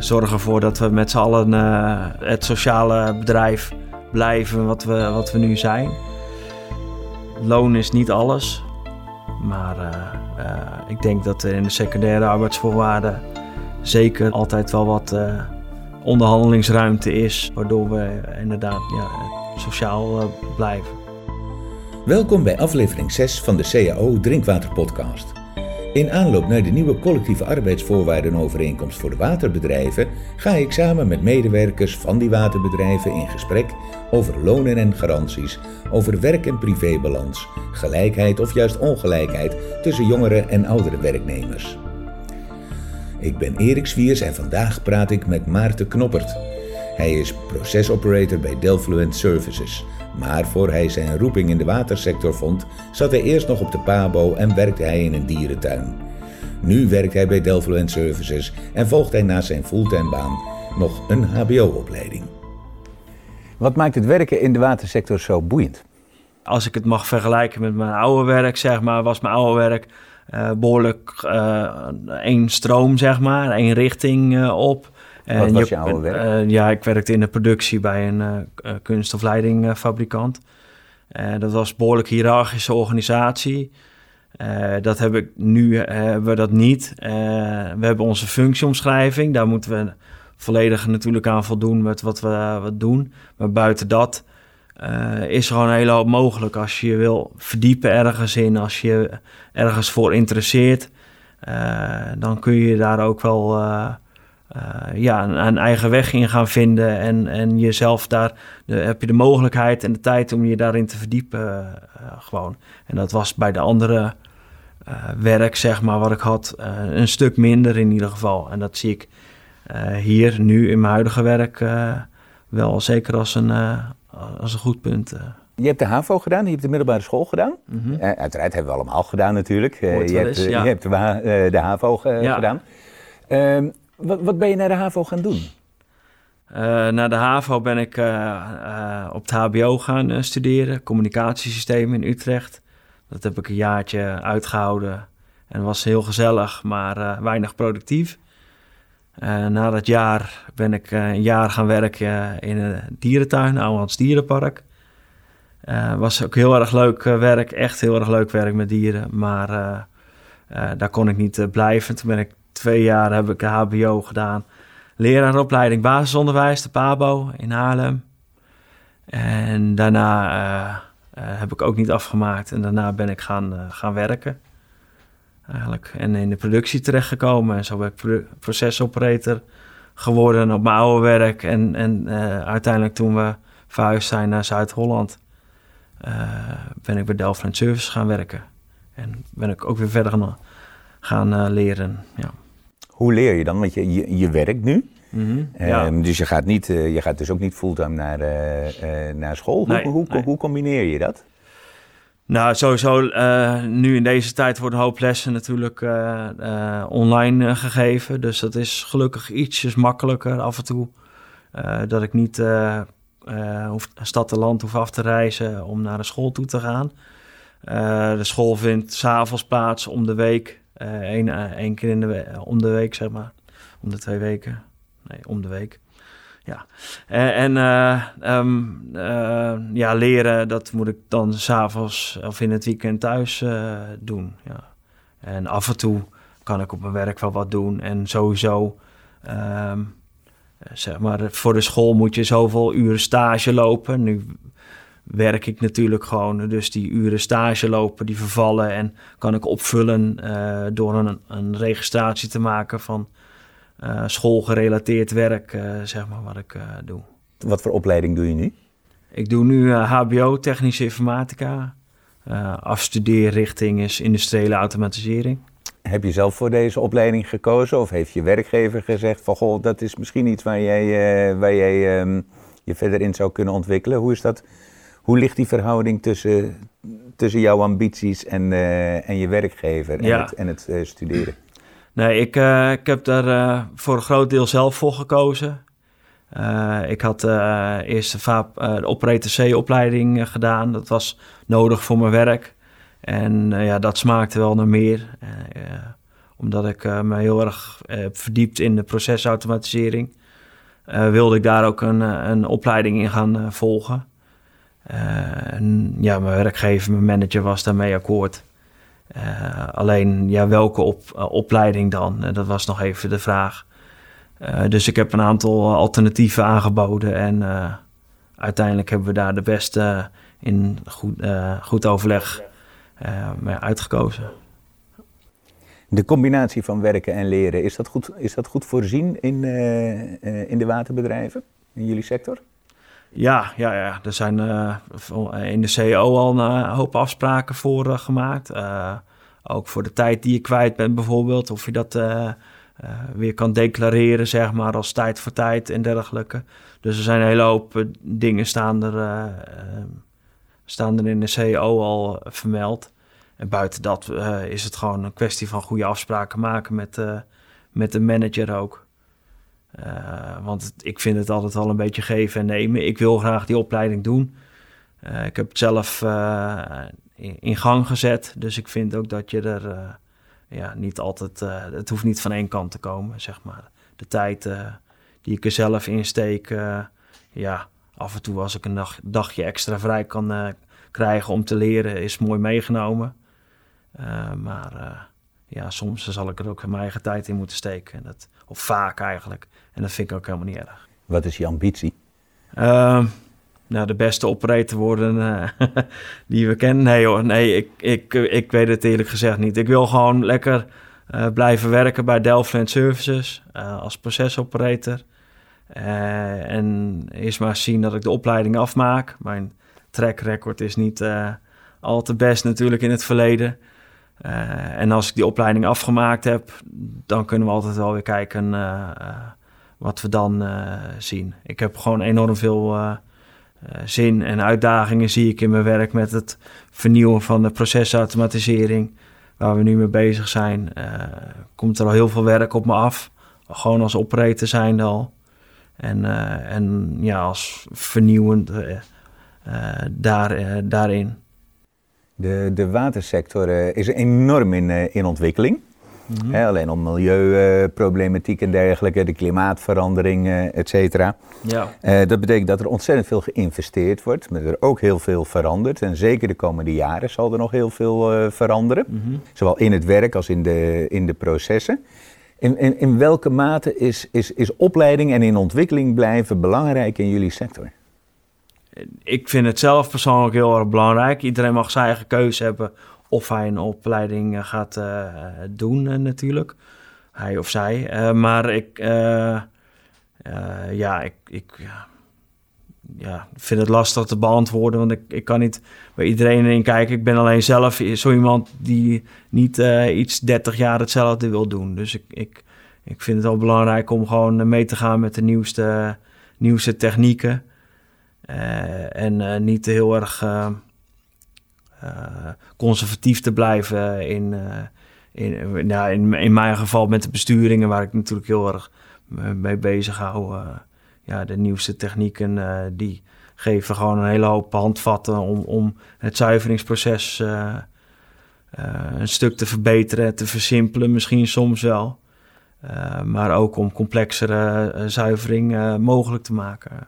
zorgen ervoor dat we met z'n allen het sociale bedrijf blijven wat we, wat we nu zijn. Loon is niet alles, maar ik denk dat er in de secundaire arbeidsvoorwaarden zeker altijd wel wat onderhandelingsruimte is, waardoor we inderdaad ja, sociaal blijven. Welkom bij aflevering 6 van de CAO Drinkwater Podcast. In aanloop naar de nieuwe collectieve arbeidsvoorwaardenovereenkomst voor de waterbedrijven ga ik samen met medewerkers van die waterbedrijven in gesprek over lonen en garanties, over werk- en privébalans, gelijkheid of juist ongelijkheid tussen jongere en oudere werknemers. Ik ben Erik Swiers en vandaag praat ik met Maarten Knoppert. Hij is procesoperator bij Delfluent Services maar voor hij zijn roeping in de watersector vond, zat hij eerst nog op de PABO en werkte hij in een dierentuin. Nu werkt hij bij Delfluent Services en volgt hij naast zijn fulltime baan nog een HBO-opleiding. Wat maakt het werken in de watersector zo boeiend? Als ik het mag vergelijken met mijn oude werk, zeg maar, was mijn oude werk uh, behoorlijk uh, één stroom, zeg maar, één richting uh, op. Wat was je oude werk? Uh, ja, ik werkte in de productie bij een uh, kunst- of leidingfabrikant. dat was een behoorlijk hiërarchische organisatie. dat heb ik nu hebben we dat niet. we hebben onze functieomschrijving. Daar moeten we volledig natuurlijk aan voldoen met wat we wat doen. Maar buiten dat is er gewoon een hele hoop mogelijk. Als je je wil verdiepen ergens in, als je ergens voor interesseert, dan kun je daar ook wel ja, een, een, eigen weg in gaan vinden. En, en jezelf daar de, heb je de mogelijkheid en de tijd om je daarin te verdiepen. Uh, gewoon. En dat was bij de andere werk, zeg maar, wat ik had, een stuk minder in ieder geval. En dat zie ik hier nu in mijn huidige werk wel zeker als een, als een goed punt. Je hebt de HAVO gedaan, je hebt de middelbare school gedaan. Mm -hmm. uiteraard hebben we allemaal gedaan natuurlijk. je, hebt, ja. je hebt de, de HAVO ja. gedaan. Wat, wat ben je naar de HAVO gaan doen? Uh, naar de HAVO ben ik uh, uh, op het HBO gaan studeren, communicatiesystemen in Utrecht. Dat heb ik een jaartje uitgehouden en was heel gezellig, maar weinig productief. na dat jaar ben ik een jaar gaan werken in een dierentuin, Ouwehans Dierenpark. was ook heel erg leuk werk, echt heel erg leuk werk met dieren, maar daar kon ik niet blijven. Toen ben ik twee jaar heb ik HBO gedaan. Leraaropleiding basisonderwijs, de PABO in Haarlem. En daarna uh, uh, heb ik ook niet afgemaakt. En daarna ben ik gaan, uh, gaan werken. Eigenlijk. En in de productie terechtgekomen. En zo ben ik procesoperator geworden op mijn oude werk. En, en uiteindelijk toen we verhuisd zijn naar Zuid-Holland... ben ik bij Delft Service gaan werken. En ben ik ook weer verder gaan gaan leren. Ja. Hoe leer je dan? Want je, je, je werkt nu. Mm -hmm, ja. Dus je gaat, niet, uh, je gaat dus ook niet fulltime naar, uh, naar school. Nee, hoe, hoe, nee. hoe, combineer je dat? Nou, sowieso, nu in deze tijd worden een hoop lessen natuurlijk online gegeven. Dus dat is gelukkig ietsjes makkelijker af en toe. dat ik niet hoef, stad en land hoef af te reizen om naar de school toe te gaan. De school vindt s'avonds plaats om de week. Eén uh, één keer in de we om de week, zeg maar. Om de twee weken. Nee, om de week. Ja. En, um, ja, leren, dat moet ik dan s'avonds of in het weekend thuis doen. Ja. En af en toe kan ik op mijn werk wel wat doen. En sowieso, um, zeg maar, voor de school moet je zoveel uren stage lopen. Nu werk ik natuurlijk gewoon. Dus die uren stage lopen, die vervallen. En kan ik opvullen uh, door een, een, registratie te maken van uh, schoolgerelateerd werk, uh, zeg maar, wat ik doe. Wat voor opleiding doe je nu? Ik doe nu HBO, technische informatica. afstudeerrichting is industriële automatisering. Heb je zelf voor deze opleiding gekozen of heeft je werkgever gezegd van goh, dat is misschien iets waar jij, waar jij um, je verder in zou kunnen ontwikkelen? Hoe is dat hoe ligt die verhouding tussen, tussen jouw ambities en, uh, en je werkgever en ja. het, en het uh, studeren? Nee, ik, uh, ik heb daar voor een groot deel zelf voor gekozen. ik had eerst de, VAP, de Operator C-opleiding gedaan. Dat was nodig voor mijn werk. En ja, dat smaakte wel naar meer. omdat ik me heel erg heb verdiept in de procesautomatisering, wilde ik daar ook een, een opleiding in gaan volgen. En ja, mijn werkgever, mijn manager was daarmee akkoord. alleen ja, welke op, opleiding dan? dat was nog even de vraag. dus ik heb een aantal alternatieven aangeboden en uiteindelijk hebben we daar de beste in goed, goed overleg uitgekozen. De combinatie van werken en leren, is dat goed, is dat goed voorzien in, in de waterbedrijven, in jullie sector? Ja, ja, ja. er zijn in de CEO al een hoop afspraken voor gemaakt. ook voor de tijd die je kwijt bent bijvoorbeeld, of je dat weer kan declareren, zeg maar, als tijd voor tijd en dergelijke. Dus er zijn een hele hoop dingen staan er staan er in de CEO al vermeld. En buiten dat is het gewoon een kwestie van goede afspraken maken met, met de manager ook. Uh, want ik vind het altijd wel een beetje geven en nemen. Ik wil graag die opleiding doen. ik heb het zelf in, in, gang gezet. Dus ik vind ook dat je er ja, niet altijd... het hoeft niet van één kant te komen, zeg maar. De tijd die ik er zelf insteek... ja, af en toe als ik een dag, dagje extra vrij kan krijgen om te leren, is mooi meegenomen. Maar ja, soms zal ik er ook mijn eigen tijd in moeten steken. Dat, of vaak eigenlijk. En dat vind ik ook helemaal niet erg. Wat is je ambitie? Ehm, nou, de beste operator worden die we kennen. Nee hoor, nee, ik, ik, ik weet het eerlijk gezegd niet. Ik wil gewoon lekker blijven werken bij Delft Services als procesoperator. En eerst maar zien dat ik de opleiding afmaak. Mijn track record is niet al te best natuurlijk in het verleden. Uh, en als ik die opleiding afgemaakt heb, dan kunnen we altijd wel weer kijken wat we dan zien. Ik heb gewoon enorm veel zin en uitdagingen zie ik in mijn werk met het vernieuwen van de procesautomatisering. Waar we nu mee bezig zijn, komt er al heel veel werk op me af. Gewoon als operator zijn al. En, en ja, als vernieuwend daar, daarin. De, de watersector is enorm in, in ontwikkeling. Mm -hmm. alleen om milieuproblematiek en dergelijke, de klimaatverandering, et cetera. Ja. dat betekent dat er ontzettend veel geïnvesteerd wordt, maar er ook heel veel verandert. En zeker de komende jaren zal er nog heel veel veranderen. Mm -hmm. Zowel in het werk als in de, in de processen. In, in, in welke mate is, is, is opleiding en in ontwikkeling blijven belangrijk in jullie sector? Ik vind het zelf persoonlijk heel erg belangrijk. Iedereen mag zijn eigen keuze hebben of hij een opleiding eh, gaat uh, doen uh, natuurlijk. Hij of zij. Maar ik, ja, ik, ik, ja, vind het lastig te beantwoorden, want ik, ik kan niet bij iedereen in kijken. Ik ben alleen zelf zo iemand die niet iets 30 jaar hetzelfde wil doen. Dus ik, ik, ik vind het wel belangrijk om gewoon mee te gaan met de nieuwste, nieuwste technieken. Uh, en uh, niet heel erg conservatief te blijven in, in, nou, in, in mijn geval met de besturingen, waar ik natuurlijk heel erg mee bezig hou ja, de nieuwste technieken die geven gewoon een hele hoop handvatten om, om het zuiveringsproces een stuk te verbeteren, te versimpelen misschien soms wel. maar ook om complexere zuivering mogelijk te maken.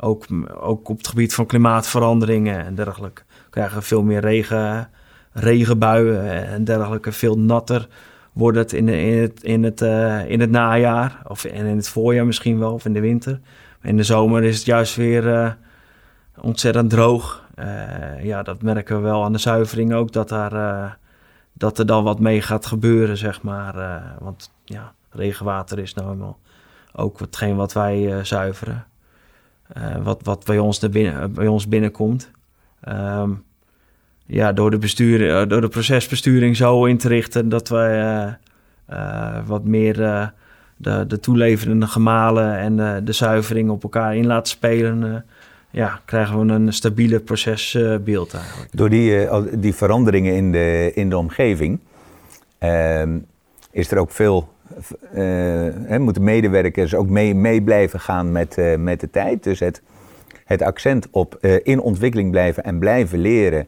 Ook, ook op het gebied van klimaatveranderingen en dergelijke. We krijgen veel meer regen, regenbuien en dergelijke, veel natter wordt het in, in het, in, het, uh, in het najaar. Of in het voorjaar misschien wel, of in de winter. in de zomer is het juist weer uh, ontzettend droog. Uh, ja, dat merken we wel aan de zuivering ook, dat, daar, dat er dan wat mee gaat gebeuren, zeg maar. want ja, regenwater is nou eenmaal ook hetgeen wat wij zuiveren. Wat, wat bij ons, binnen, bij ons binnenkomt. Um, ja, door, de bestuur, eh, door de procesbesturing zo in te richten dat wij wat meer de, de toeleverende gemalen en de zuivering op elkaar in laten spelen. ja, krijgen we een stabiele procesbeeld eigenlijk. Door die, die veranderingen in de, in de omgeving ehm, is er ook veel hè, moeten medewerkers ook mee, mee blijven gaan met, met de tijd. Dus het, het accent op in ontwikkeling blijven en blijven leren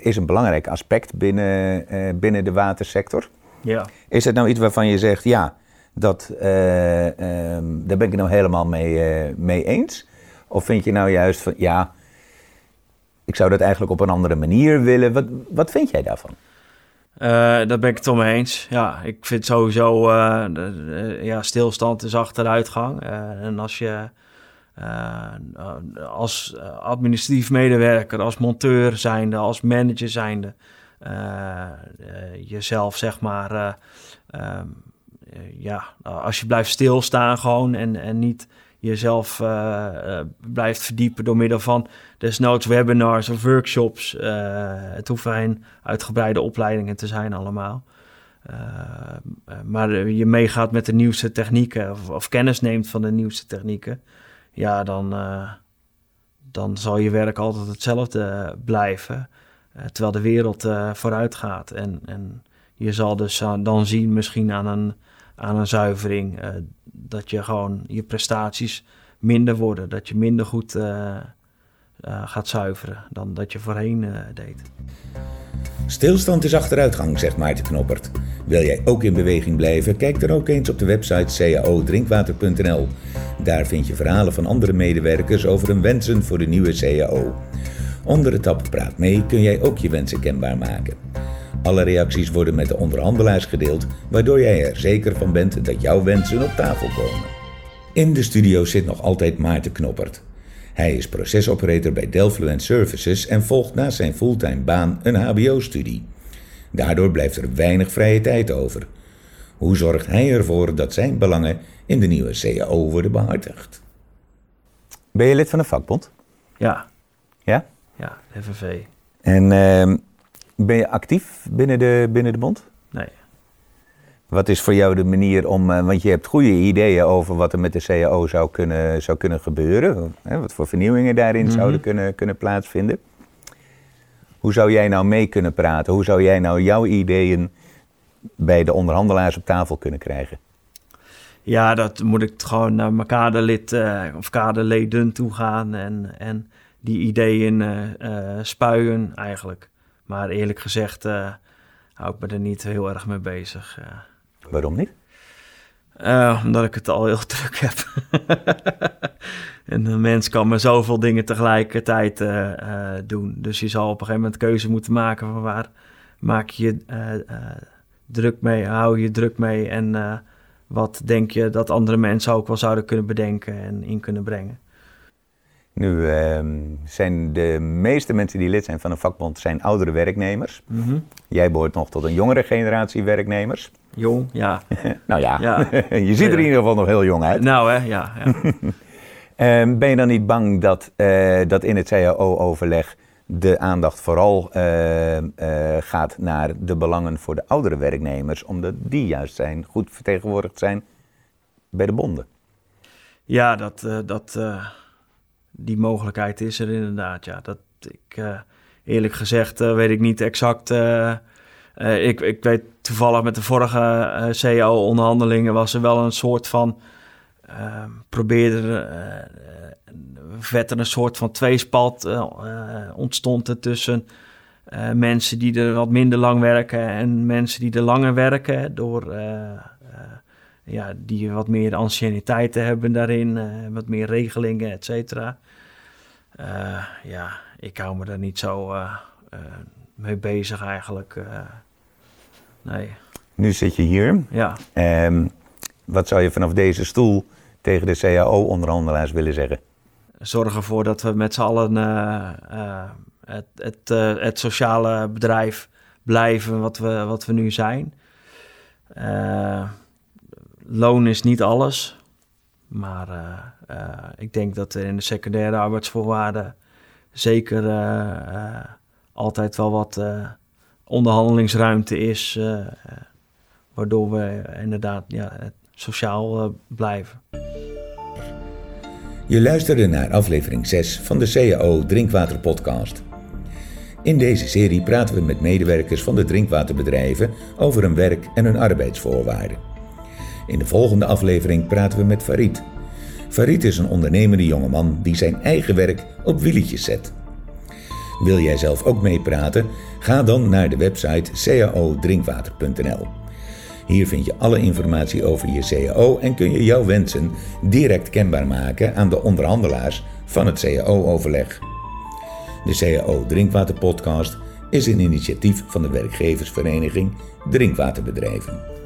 is een belangrijk aspect binnen, binnen de watersector. Ja. Is het nou iets waarvan je zegt, ja, dat, eh, ehm, daar ben ik nou helemaal mee, eh, mee eens? Of vind je nou juist van, ja, ik zou dat eigenlijk op een andere manier willen. Wat, wat vind jij daarvan? Uh, daar ben ik het mee eens. Ja, ik vind sowieso, de, ja, stilstand is achteruitgang. Uh, en als je als administratief medewerker, als monteur zijnde, als manager zijnde, jezelf zeg maar, ehm, ja, als je blijft stilstaan gewoon en, en niet jezelf uh, uh, blijft verdiepen door middel van desnoods webinars of workshops. Uh, het hoeven geen uitgebreide opleidingen te zijn allemaal. maar je meegaat met de nieuwste technieken of, of, kennis neemt van de nieuwste technieken. Ja, dan, dan zal je werk altijd hetzelfde blijven. terwijl de wereld vooruit gaat. En, en je zal dus dan zien misschien aan een aan een zuivering. Uh, dat je gewoon je prestaties minder worden. Dat je minder goed uh, uh, gaat zuiveren dan dat je voorheen deed. Stilstand is achteruitgang, zegt Maarten Knoppert. Wil jij ook in beweging blijven? Kijk dan ook eens op de website caodrinkwater.nl. Daar vind je verhalen van andere medewerkers over hun wensen voor de nieuwe CAO. Onder de tab Praat mee kun jij ook je wensen kenbaar maken. Alle reacties worden met de onderhandelaars gedeeld, waardoor jij er zeker van bent dat jouw wensen op tafel komen. In de studio zit nog altijd Maarten Knoppert. Hij is procesoperator bij Delfluent Services en volgt naast zijn fulltime baan een HBO-studie. Daardoor blijft er weinig vrije tijd over. Hoe zorgt hij ervoor dat zijn belangen in de nieuwe CAO worden behartigd? Ben je lid van een vakbond? Ja. Ja? Ja, FNV. En uh, ben je actief binnen de, binnen de bond? Nee. Wat is voor jou de manier om, uh, want je hebt goede ideeën over wat er met de CAO zou kunnen, zou kunnen gebeuren, hè, wat voor vernieuwingen daarin mm -hmm. zouden kunnen, kunnen plaatsvinden. Hoe zou jij nou mee kunnen praten? Hoe zou jij nou jouw ideeën bij de onderhandelaars op tafel kunnen krijgen? Ja, dat moet ik gewoon naar mijn kaderlid uh, of kaderleden toe gaan en, en die ideeën uh, spuien eigenlijk. Maar eerlijk gezegd uh, hou ik me er niet heel erg mee bezig. Uh. Waarom niet? Uh, omdat ik het al heel druk heb. en een mens kan maar zoveel dingen tegelijkertijd doen. Dus je zal op een gegeven moment keuze moeten maken van waar maak je druk mee, hou je druk mee en wat denk je dat andere mensen ook wel zouden kunnen bedenken en in kunnen brengen. Nu uh, zijn de meeste mensen die lid zijn van een vakbond zijn oudere werknemers. Mm -hmm. Jij behoort nog tot een jongere generatie werknemers. Jong, ja. nou ja, ja. je ziet er in ieder geval nog heel jong uit. Nou hè, ja. ja. uh, ben je dan niet bang dat, uh, dat in het CAO-overleg de aandacht vooral uh, gaat naar de belangen voor de oudere werknemers, omdat die juist zijn, goed vertegenwoordigd zijn bij de bonden? Ja, dat... dat die mogelijkheid is er inderdaad. Ja, dat ik uh, eerlijk gezegd uh, weet ik niet exact. Uh, ik, ik weet toevallig met de vorige CAO-onderhandelingen was er wel een soort van. probeerde. werd er een soort van tweespalt ontstond er tussen. mensen die er wat minder lang werken en mensen die er langer werken. Door ja, die wat meer anciëniteiten hebben daarin, wat meer regelingen, et cetera. Uh, ja, ik hou me daar niet zo uh, mee bezig eigenlijk. nee. Nu zit je hier. Ja. Um, wat zou je vanaf deze stoel tegen de CAO-onderhandelaars willen zeggen? Zorg ervoor dat we met z'n allen het, het, het, sociale bedrijf blijven wat we, wat we nu zijn. Loon is niet alles. Maar uh, uh, ik denk dat er in de secundaire arbeidsvoorwaarden zeker uh, altijd wel wat onderhandelingsruimte is. waardoor we inderdaad ja, sociaal blijven. Je luisterde naar aflevering 6 van de CAO Drinkwater Podcast. In deze serie praten we met medewerkers van de drinkwaterbedrijven over hun werk en hun arbeidsvoorwaarden. In de volgende aflevering praten we met Farid. Farid is een ondernemende jongeman die zijn eigen werk op wieltjes zet. Wil jij zelf ook meepraten? Ga dan naar de website caodrinkwater.nl. Hier vind je alle informatie over je CAO en kun je jouw wensen direct kenbaar maken aan de onderhandelaars van het CAO-overleg. De CAO Drinkwater Podcast is een initiatief van de werkgeversvereniging Drinkwaterbedrijven.